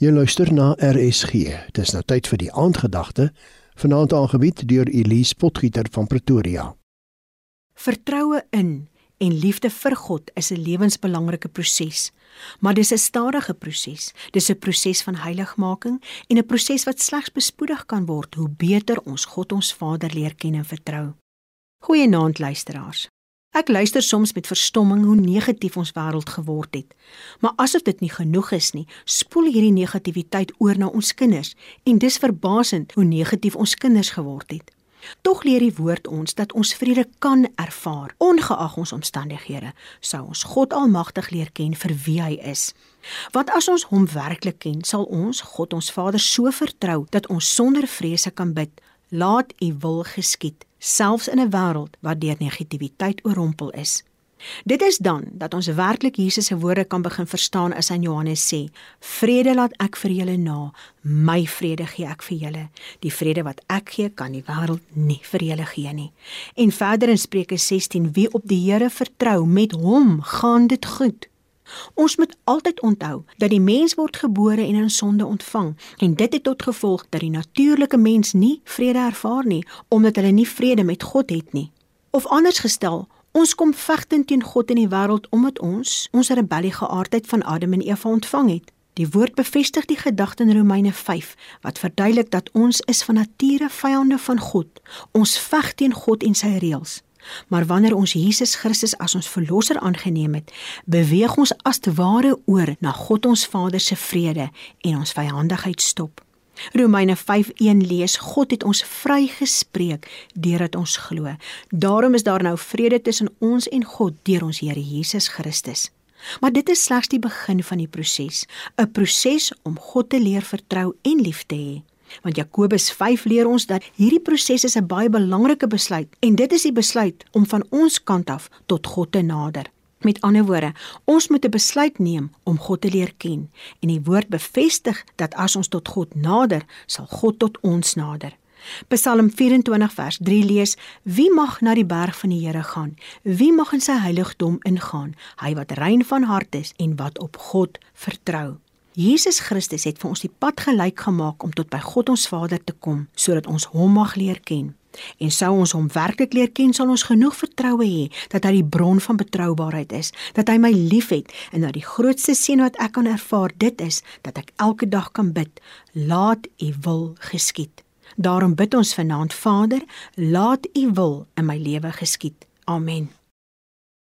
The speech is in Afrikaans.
Jy luister na RSG. Dis nou tyd vir die aandgedagte vanaand aangebied deur Elise Potgieter van Pretoria. Vertroue in en liefde vir God is 'n lewensbelangrike proses, maar dis 'n stadige proses. Dis 'n proses van heiligmaking en 'n proses wat slegs bespoedig kan word hoe beter ons God ons Vader leer ken en vertrou. Goeienaand luisteraars. Ek luister soms met verstomming hoe negatief ons wêreld geword het. Maar asof dit nie genoeg is nie, spoel hierdie negatiwiteit oor na ons kinders en dis verbasend hoe negatief ons kinders geword het. Tog leer die woord ons dat ons vrede kan ervaar ongeag ons omstandighede, sou ons God Almagtig leer ken vir wie hy is. Want as ons hom werklik ken, sal ons God ons Vader so vertrou dat ons sonder vrese kan bid: "Laat U wil geskied." selfs in 'n wêreld wat deur negativiteit oorrompel is. Dit is dan dat ons werklik Jesus se woorde kan begin verstaan as hy in Johannes sê: "Vrede laat ek vir julle na, my vrede gee ek vir julle. Die vrede wat ek gee, kan die wêreld nie vir julle gee nie." En verder in Spreuke 16: "Wie op die Here vertrou, met hom gaan dit goed." Ons moet altyd onthou dat die mens word gebore en in sonde ontvang en dit het tot gevolg dat die natuurlike mens nie vrede ervaar nie omdat hulle nie vrede met God het nie. Of anders gestel, ons kom vegtend teen God in die wêreld omdat ons ons rebelliese aardheid van Adam en Eva ontvang het. Die woord bevestig die gedagte in Romeine 5 wat verduidelik dat ons is van nature vyande van God. Ons veg teen God en sy reëls. Maar wanneer ons Jesus Christus as ons verlosser aangeneem het, beweeg ons as te ware oor na God ons Vader se vrede en ons vyandigheid stop. Romeine 5:1 lees God het ons vrygespreek deurdat ons glo. Daarom is daar nou vrede tussen ons en God deur ons Here Jesus Christus. Maar dit is slegs die begin van die proses, 'n proses om God te leer vertrou en lief te hê. Want Jakobus 5 leer ons dat hierdie proses is 'n baie belangrike besluit en dit is die besluit om van ons kant af tot God te nader. Met ander woorde, ons moet 'n besluit neem om God te leer ken en die woord bevestig dat as ons tot God nader, sal God tot ons nader. Psalm 24 vers 3 lees: Wie mag na die berg van die Here gaan? Wie mag in sy heiligdom ingaan? Hy wat rein van hart is en wat op God vertrou. Jesus Christus het vir ons die pad gelyk gemaak om tot by God ons Vader te kom sodat ons hom mag leer ken. En sou ons hom werklik leer ken, sal ons genoeg vertroue hê dat hy die bron van betroubaarheid is, dat hy my liefhet en dat die grootste seën wat ek kan ervaar dit is dat ek elke dag kan bid, laat U wil geskied. Daarom bid ons vanaand Vader, laat U wil in my lewe geskied. Amen.